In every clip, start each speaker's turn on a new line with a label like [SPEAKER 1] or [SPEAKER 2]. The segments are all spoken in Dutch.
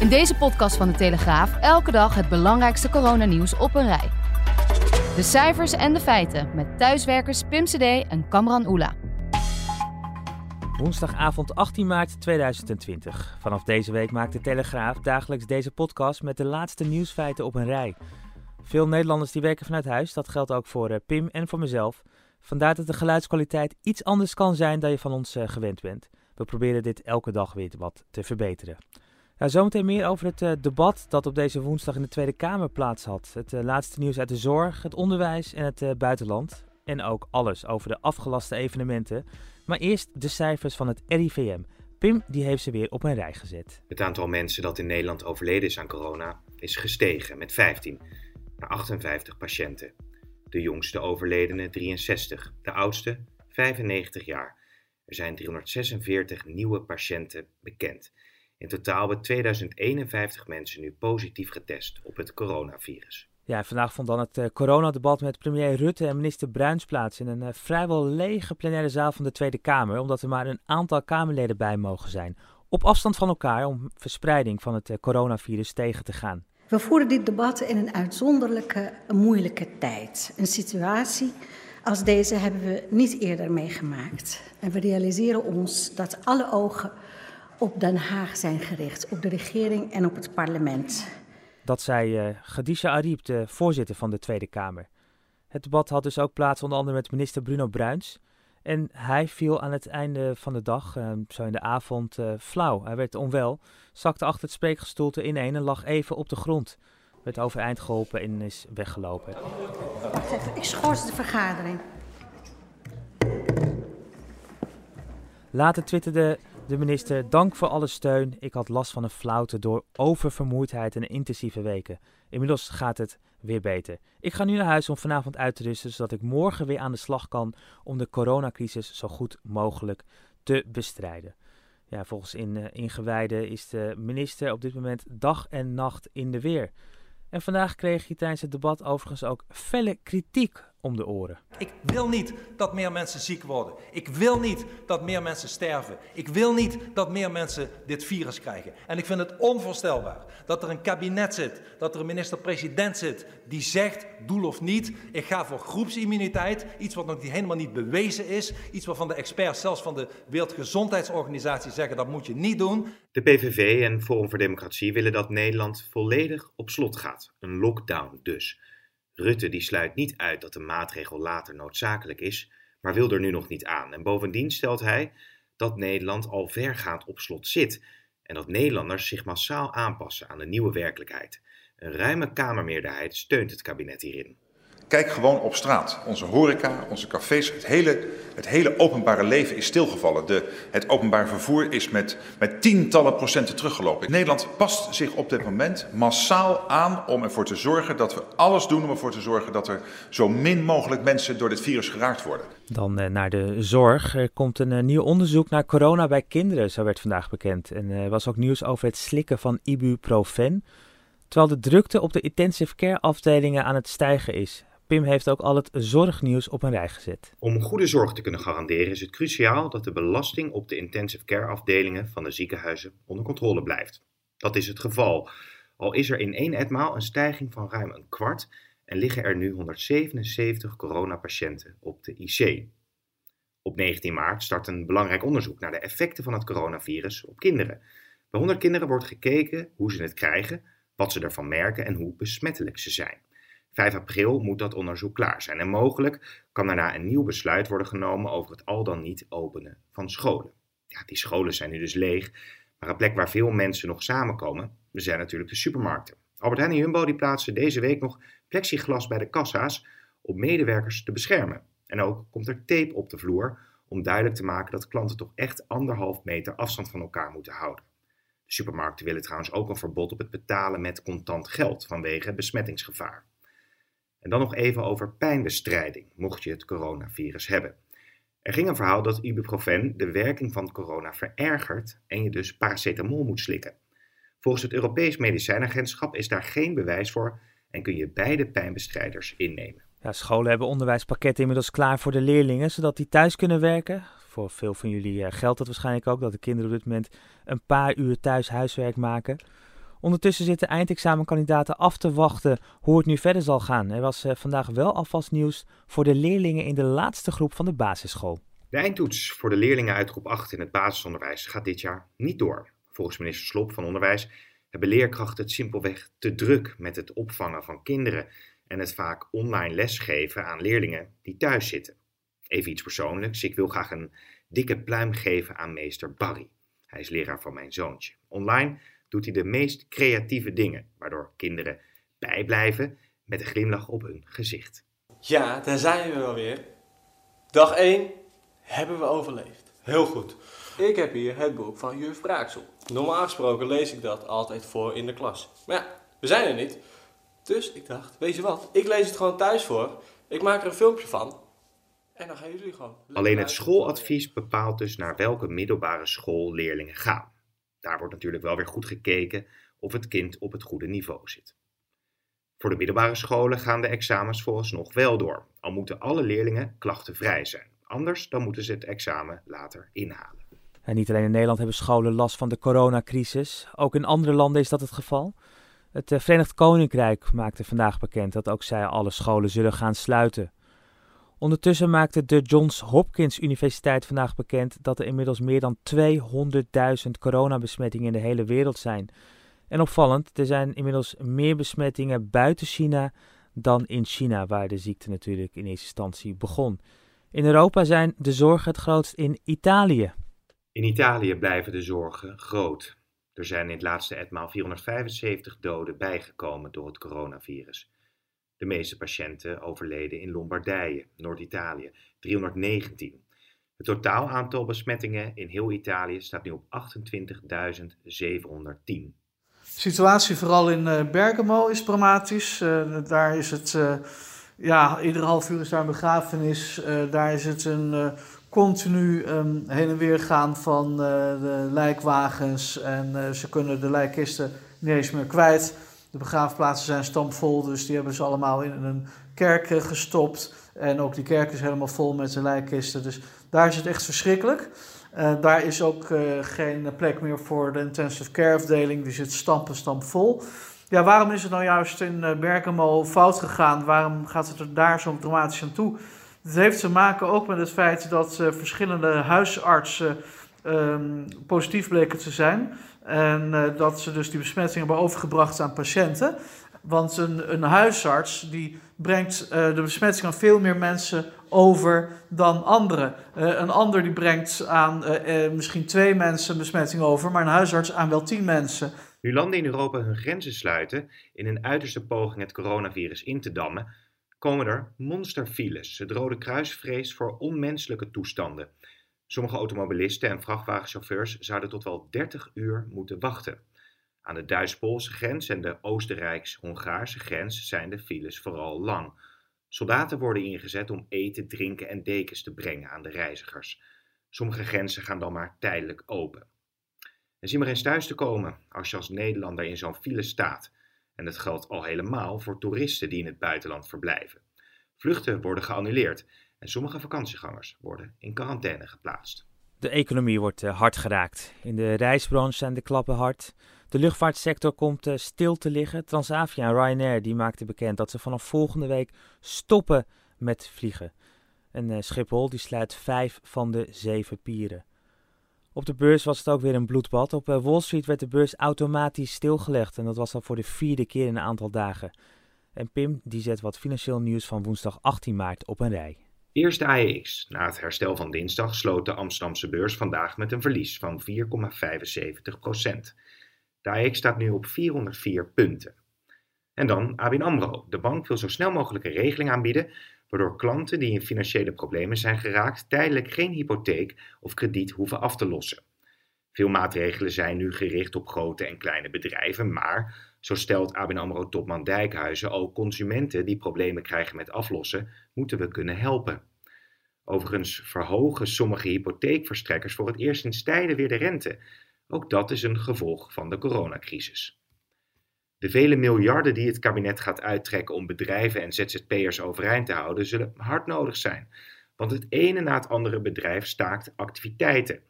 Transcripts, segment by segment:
[SPEAKER 1] In deze podcast van de Telegraaf elke dag het belangrijkste coronanieuws op een rij. De cijfers en de feiten met thuiswerkers Pim CD en Kamran Oela.
[SPEAKER 2] Woensdagavond 18 maart 2020. Vanaf deze week maakt de Telegraaf dagelijks deze podcast met de laatste nieuwsfeiten op een rij. Veel Nederlanders die werken vanuit huis, dat geldt ook voor eh, Pim en voor mezelf. Vandaar dat de geluidskwaliteit iets anders kan zijn dan je van ons eh, gewend bent. We proberen dit elke dag weer wat te verbeteren. Nou, zometeen meer over het uh, debat dat op deze woensdag in de Tweede Kamer plaats had. Het uh, laatste nieuws uit de zorg, het onderwijs en het uh, buitenland. En ook alles over de afgelaste evenementen. Maar eerst de cijfers van het RIVM. Pim die heeft ze weer op een rij gezet.
[SPEAKER 3] Het aantal mensen dat in Nederland overleden is aan corona is gestegen met 15 naar 58 patiënten. De jongste overledene 63, de oudste 95 jaar. Er zijn 346 nieuwe patiënten bekend. In totaal hebben 2051 mensen nu positief getest op het coronavirus.
[SPEAKER 2] Ja, vandaag vond dan het uh, coronadebat met premier Rutte en minister Bruins plaats in een uh, vrijwel lege plenaire zaal van de Tweede Kamer, omdat er maar een aantal Kamerleden bij mogen zijn. Op afstand van elkaar om verspreiding van het uh, coronavirus tegen te gaan.
[SPEAKER 4] We voeren dit debat in een uitzonderlijke, moeilijke tijd. Een situatie als deze hebben we niet eerder meegemaakt. En we realiseren ons dat alle ogen op Den Haag zijn gericht, op de regering en op het parlement.
[SPEAKER 2] Dat zei uh, Khadija Ariep, de voorzitter van de Tweede Kamer. Het debat had dus ook plaats onder andere met minister Bruno Bruins. En hij viel aan het einde van de dag, uh, zo in de avond, uh, flauw. Hij werd onwel, zakte achter het spreekgestoelte ineen en lag even op de grond. Werd overeind geholpen en is weggelopen.
[SPEAKER 4] Wacht even, ik schors de vergadering.
[SPEAKER 2] Later twitterde de minister, dank voor alle steun. Ik had last van een flauwte door oververmoeidheid en intensieve weken. Inmiddels gaat het weer beter. Ik ga nu naar huis om vanavond uit te rusten, zodat ik morgen weer aan de slag kan om de coronacrisis zo goed mogelijk te bestrijden. Ja, volgens in, uh, ingewijden is de minister op dit moment dag en nacht in de weer. En vandaag kreeg hij tijdens het debat overigens ook felle kritiek om de oren.
[SPEAKER 5] Ik wil niet dat meer mensen ziek worden. Ik wil niet dat meer mensen sterven. Ik wil niet dat meer mensen dit virus krijgen. En ik vind het onvoorstelbaar dat er een kabinet zit, dat er een minister-president zit die zegt, doel of niet, ik ga voor groepsimmuniteit, iets wat nog helemaal niet bewezen is, iets waarvan de experts zelfs van de Wereldgezondheidsorganisatie zeggen dat moet je niet doen.
[SPEAKER 3] De PVV en Forum voor Democratie willen dat Nederland volledig op slot gaat. Een lockdown dus. Rutte die sluit niet uit dat de maatregel later noodzakelijk is, maar wil er nu nog niet aan. En bovendien stelt hij dat Nederland al vergaand op slot zit en dat Nederlanders zich massaal aanpassen aan de nieuwe werkelijkheid. Een ruime Kamermeerderheid steunt het kabinet hierin.
[SPEAKER 6] Kijk gewoon op straat. Onze horeca, onze cafés, het hele, het hele openbare leven is stilgevallen. De, het openbaar vervoer is met, met tientallen procenten teruggelopen. Nederland past zich op dit moment massaal aan om ervoor te zorgen dat we alles doen om ervoor te zorgen dat er zo min mogelijk mensen door dit virus geraakt worden.
[SPEAKER 2] Dan uh, naar de zorg. Er komt een uh, nieuw onderzoek naar corona bij kinderen, zo werd vandaag bekend. En er uh, was ook nieuws over het slikken van ibuprofen. Terwijl de drukte op de intensive care afdelingen aan het stijgen is. Pim heeft ook al het zorgnieuws op een rij gezet.
[SPEAKER 3] Om goede zorg te kunnen garanderen is het cruciaal dat de belasting op de intensive care afdelingen van de ziekenhuizen onder controle blijft. Dat is het geval. Al is er in één etmaal een stijging van ruim een kwart en liggen er nu 177 coronapatiënten op de IC. Op 19 maart start een belangrijk onderzoek naar de effecten van het coronavirus op kinderen. Bij 100 kinderen wordt gekeken hoe ze het krijgen, wat ze ervan merken en hoe besmettelijk ze zijn. 5 april moet dat onderzoek klaar zijn en mogelijk kan daarna een nieuw besluit worden genomen over het al dan niet openen van scholen. Ja, die scholen zijn nu dus leeg, maar een plek waar veel mensen nog samenkomen, zijn natuurlijk de supermarkten. Albert Heijn en Jumbo die plaatsen deze week nog plexiglas bij de kassa's om medewerkers te beschermen. En ook komt er tape op de vloer om duidelijk te maken dat klanten toch echt anderhalf meter afstand van elkaar moeten houden. De supermarkten willen trouwens ook een verbod op het betalen met contant geld vanwege besmettingsgevaar. En dan nog even over pijnbestrijding, mocht je het coronavirus hebben. Er ging een verhaal dat ibuprofen de werking van corona verergert en je dus paracetamol moet slikken. Volgens het Europees Medicijnagentschap is daar geen bewijs voor en kun je beide pijnbestrijders innemen.
[SPEAKER 2] Ja, scholen hebben onderwijspakketten inmiddels klaar voor de leerlingen, zodat die thuis kunnen werken. Voor veel van jullie eh, geldt dat waarschijnlijk ook, dat de kinderen op dit moment een paar uur thuis huiswerk maken. Ondertussen zitten eindexamenkandidaten af te wachten hoe het nu verder zal gaan. Er was eh, vandaag wel alvast nieuws voor de leerlingen in de laatste groep van de basisschool.
[SPEAKER 3] De eindtoets voor de leerlingen uit groep 8 in het basisonderwijs gaat dit jaar niet door. Volgens minister Slop van Onderwijs hebben leerkrachten het simpelweg te druk met het opvangen van kinderen en het vaak online lesgeven aan leerlingen die thuis zitten. Even iets persoonlijks. Ik wil graag een dikke pluim geven aan meester Barry. Hij is leraar van mijn zoontje. Online doet hij de meest creatieve dingen, waardoor kinderen bijblijven met een glimlach op hun gezicht.
[SPEAKER 7] Ja, daar zijn we wel weer. Dag 1 hebben we overleefd. Heel goed. Ik heb hier het boek van juf Braaksel. Normaal gesproken lees ik dat altijd voor in de klas. Maar ja, we zijn er niet. Dus ik dacht, weet je wat, ik lees het gewoon thuis voor. Ik maak er een filmpje van. En dan gaan jullie gewoon.
[SPEAKER 3] Alleen het schooladvies bepaalt dus naar welke middelbare school leerlingen gaan. Daar wordt natuurlijk wel weer goed gekeken of het kind op het goede niveau zit. Voor de middelbare scholen gaan de examens vooralsnog wel door, al moeten alle leerlingen klachtenvrij zijn. Anders dan moeten ze het examen later inhalen.
[SPEAKER 2] En niet alleen in Nederland hebben scholen last van de coronacrisis, ook in andere landen is dat het geval. Het eh, Verenigd Koninkrijk maakte vandaag bekend dat ook zij alle scholen zullen gaan sluiten. Ondertussen maakte de Johns Hopkins Universiteit vandaag bekend dat er inmiddels meer dan 200.000 coronabesmettingen in de hele wereld zijn. En opvallend, er zijn inmiddels meer besmettingen buiten China dan in China, waar de ziekte natuurlijk in eerste instantie begon. In Europa zijn de zorgen het grootst in Italië.
[SPEAKER 3] In Italië blijven de zorgen groot. Er zijn in het laatste etmaal 475 doden bijgekomen door het coronavirus. De meeste patiënten overleden in Lombardije, Noord-Italië, 319. Het totaal aantal besmettingen in heel Italië staat nu op 28.710.
[SPEAKER 8] De situatie vooral in uh, Bergamo is dramatisch. Uh, daar is het, uh, ja, iedere half uur is daar een begrafenis. daar is het een continu um, heen en weer gaan van de lijkwagens. En ze kunnen de lijkkisten niet eens meer kwijt. De begraafplaatsen zijn stampvol, dus die hebben ze allemaal in een kerk gestopt. En ook die kerk is helemaal vol met de lijkkisten. Dus daar is het echt verschrikkelijk. Uh, daar is ook uh, geen plek meer voor de intensive care afdeling. Die zit stampen stampvol. Ja, waarom is het nou juist in Bergamo fout gegaan? Waarom gaat het er daar zo dramatisch aan toe? Het heeft te maken ook met het feit dat verschillende huisartsen um, positief bleken te zijn. En uh, dat ze dus die besmetting hebben overgebracht aan patiënten. Want een, een huisarts die brengt uh, de besmetting aan veel meer mensen over dan anderen. Uh, een ander die brengt aan misschien twee mensen besmetting over, maar een huisarts aan wel tien mensen.
[SPEAKER 3] Nu landen in Europa hun grenzen sluiten in een uiterste poging het coronavirus in te dammen, komen er monsterfiles. Het Rode Kruis vreest voor onmenselijke toestanden. Sommige automobilisten en vrachtwagenchauffeurs zouden tot wel 30 uur moeten wachten. Aan de Duits-Poolse grens en de Oostenrijks-Hongaarse grens zijn de files vooral lang. Soldaten worden ingezet om eten, drinken en dekens te brengen aan de reizigers. Sommige grenzen gaan dan maar tijdelijk open. En zie maar eens thuis te komen als je als Nederlander in zo'n file staat. En dat geldt al helemaal voor toeristen die in het buitenland verblijven. Vluchten worden geannuleerd en sommige vakantiegangers worden in quarantaine geplaatst.
[SPEAKER 2] De economie wordt uh, hard geraakt. In de reisbranche zijn de klappen hard. De luchtvaartsector komt uh, stil te liggen. Transavia en Ryanair die maakten bekend dat ze vanaf volgende week stoppen met vliegen. En uh, Schiphol die sluit vijf van de zeven pieren. Op de beurs was het ook weer een bloedbad. Op Wall Street werd de beurs automatisch stilgelegd. En dat was al voor de vierde keer in een aantal dagen. En Pim die zet wat financieel nieuws van woensdag 18 maart op een rij.
[SPEAKER 3] Eerst de AEX. Na het herstel van dinsdag sloot de Amsterdamse beurs vandaag met een verlies van 4,75% De AEX staat nu op 404 punten. En dan ABN AMRO. De bank wil zo snel mogelijk een regeling aanbieden waardoor klanten die in financiële problemen zijn geraakt tijdelijk geen hypotheek of krediet hoeven af te lossen. Veel maatregelen zijn nu gericht op grote en kleine bedrijven, maar, zo stelt ABN AMRO-topman Dijkhuizen, ook consumenten die problemen krijgen met aflossen, moeten we kunnen helpen. Overigens verhogen sommige hypotheekverstrekkers voor het eerst in tijden weer de rente. Ook dat is een gevolg van de coronacrisis. De vele miljarden die het kabinet gaat uittrekken om bedrijven en ZZP'ers overeind te houden, zullen hard nodig zijn. Want het ene na het andere bedrijf staakt activiteiten.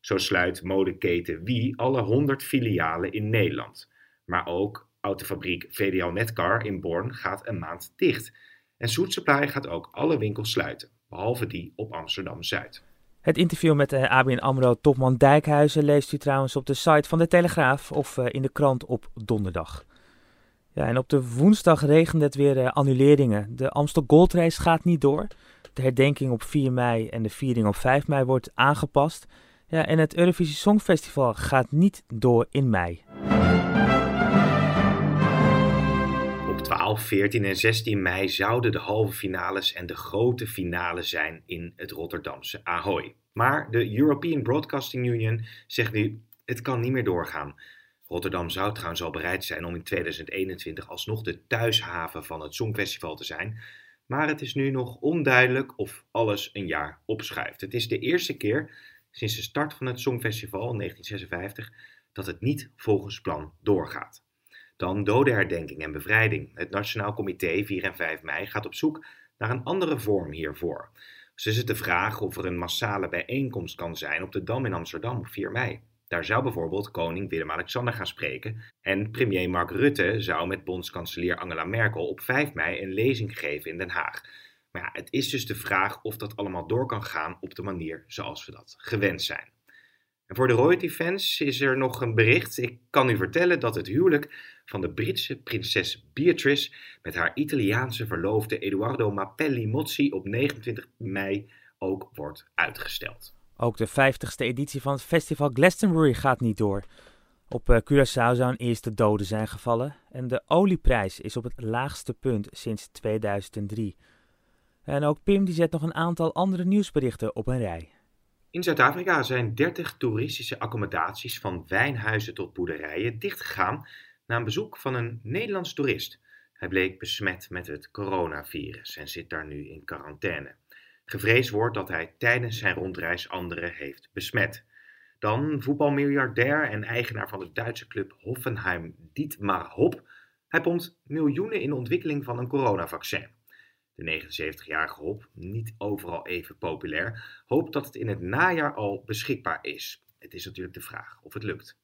[SPEAKER 3] Zo sluit modeketen Wie alle 100 filialen in Nederland. Maar ook autofabriek VDL Netcar in Born gaat een maand dicht. En Soet Supply gaat ook alle winkels sluiten, behalve die op Amsterdam-Zuid.
[SPEAKER 2] Het interview met eh, ABN AMRO-topman Dijkhuizen leest u trouwens op de site van de Telegraaf of eh, in de krant op donderdag. Ja, en op de woensdag regende het weer uh, annuleringen. De Amstel Gold Race gaat niet door. De herdenking op 4 mei en de viering op 5 mei wordt aangepast. Ja, en het Eurovisie Songfestival gaat niet door in mei.
[SPEAKER 3] 12, 14 en 16 mei zouden de halve finales en de grote finale zijn in het Rotterdamse Ahoy. Maar de European Broadcasting Union zegt nu: het kan niet meer doorgaan. Rotterdam zou trouwens al bereid zijn om in 2021 alsnog de thuishaven van het Songfestival te zijn. Maar het is nu nog onduidelijk of alles een jaar opschuift. Het is de eerste keer sinds de start van het Songfestival in 1956 dat het niet volgens plan doorgaat. Dan dodenherdenking en bevrijding. Het Nationaal Comité 4 en 5 mei gaat op zoek naar een andere vorm hiervoor. Ze is het de vraag of er een massale bijeenkomst kan zijn op de Dam in Amsterdam op 4 mei. Daar zou bijvoorbeeld koning Willem-Alexander gaan spreken en premier Mark Rutte zou met bondskanselier Angela Merkel op 5 mei een lezing geven in Den Haag. Maar ja, het is dus de vraag of dat allemaal door kan gaan op de manier zoals we dat gewend zijn. En voor de royalty-fans is er nog een bericht. Ik kan u vertellen dat het huwelijk van de Britse prinses Beatrice met haar Italiaanse verloofde Eduardo Mappelli Mozzi op 29 mei ook wordt uitgesteld.
[SPEAKER 2] Ook de 50ste editie van het festival Glastonbury gaat niet door. Op uh, Curaçao zou een eerste dode zijn gevallen en de olieprijs is op het laagste punt sinds 2003. En ook Pim die zet nog een aantal andere nieuwsberichten op een rij.
[SPEAKER 3] In Zuid-Afrika zijn 30 toeristische accommodaties van wijnhuizen tot boerderijen dichtgegaan na een bezoek van een Nederlands toerist. Hij bleek besmet met het coronavirus en zit daar nu in quarantaine. Gevreesd wordt dat hij tijdens zijn rondreis anderen heeft besmet. Dan voetbalmiljardair en eigenaar van de Duitse club Hoffenheim Dietmar Hop. Hij pompt miljoenen in de ontwikkeling van een coronavaccin. De 79-jarige Hop, niet overal even populair, hoopt dat het in het najaar al beschikbaar is. Het is natuurlijk de vraag of het lukt.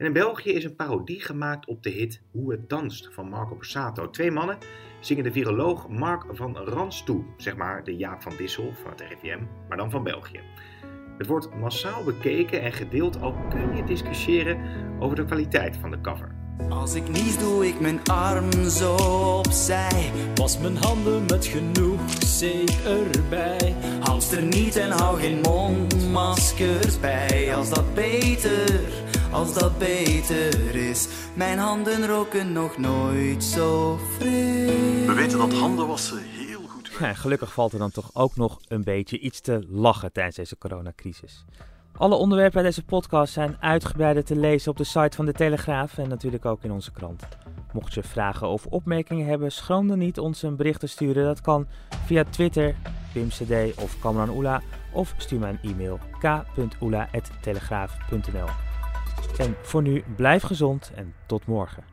[SPEAKER 3] En in België is een parodie gemaakt op de hit Hoe het danst van Marco Borsato. Twee mannen zingen de viroloog Mark van Rans toe, zeg maar de Jaap van Dissel van het RIVM, maar dan van België. Het wordt massaal bekeken en gedeeld, al kun je discussiëren over de kwaliteit van de cover.
[SPEAKER 9] Als ik nies, doe ik mijn arm zo opzij. Was mijn handen met genoeg zeep erbij. Hamster niet en hou geen mondmaskers bij. Als dat beter, als dat beter is. Mijn handen roken nog nooit zo fris.
[SPEAKER 10] We weten dat handen wassen heel goed
[SPEAKER 2] Ja, gelukkig valt er dan toch ook nog een beetje iets te lachen tijdens deze coronacrisis. Alle onderwerpen uit deze podcast zijn uitgebreider te lezen op de site van de Telegraaf en natuurlijk ook in onze krant. Mocht je vragen of opmerkingen hebben, schroom dan niet ons een bericht te sturen. Dat kan via Twitter, PimCD of Kamran Oela of stuur mij een e-mail k.oela.telegraaf.nl En voor nu, blijf gezond en tot morgen.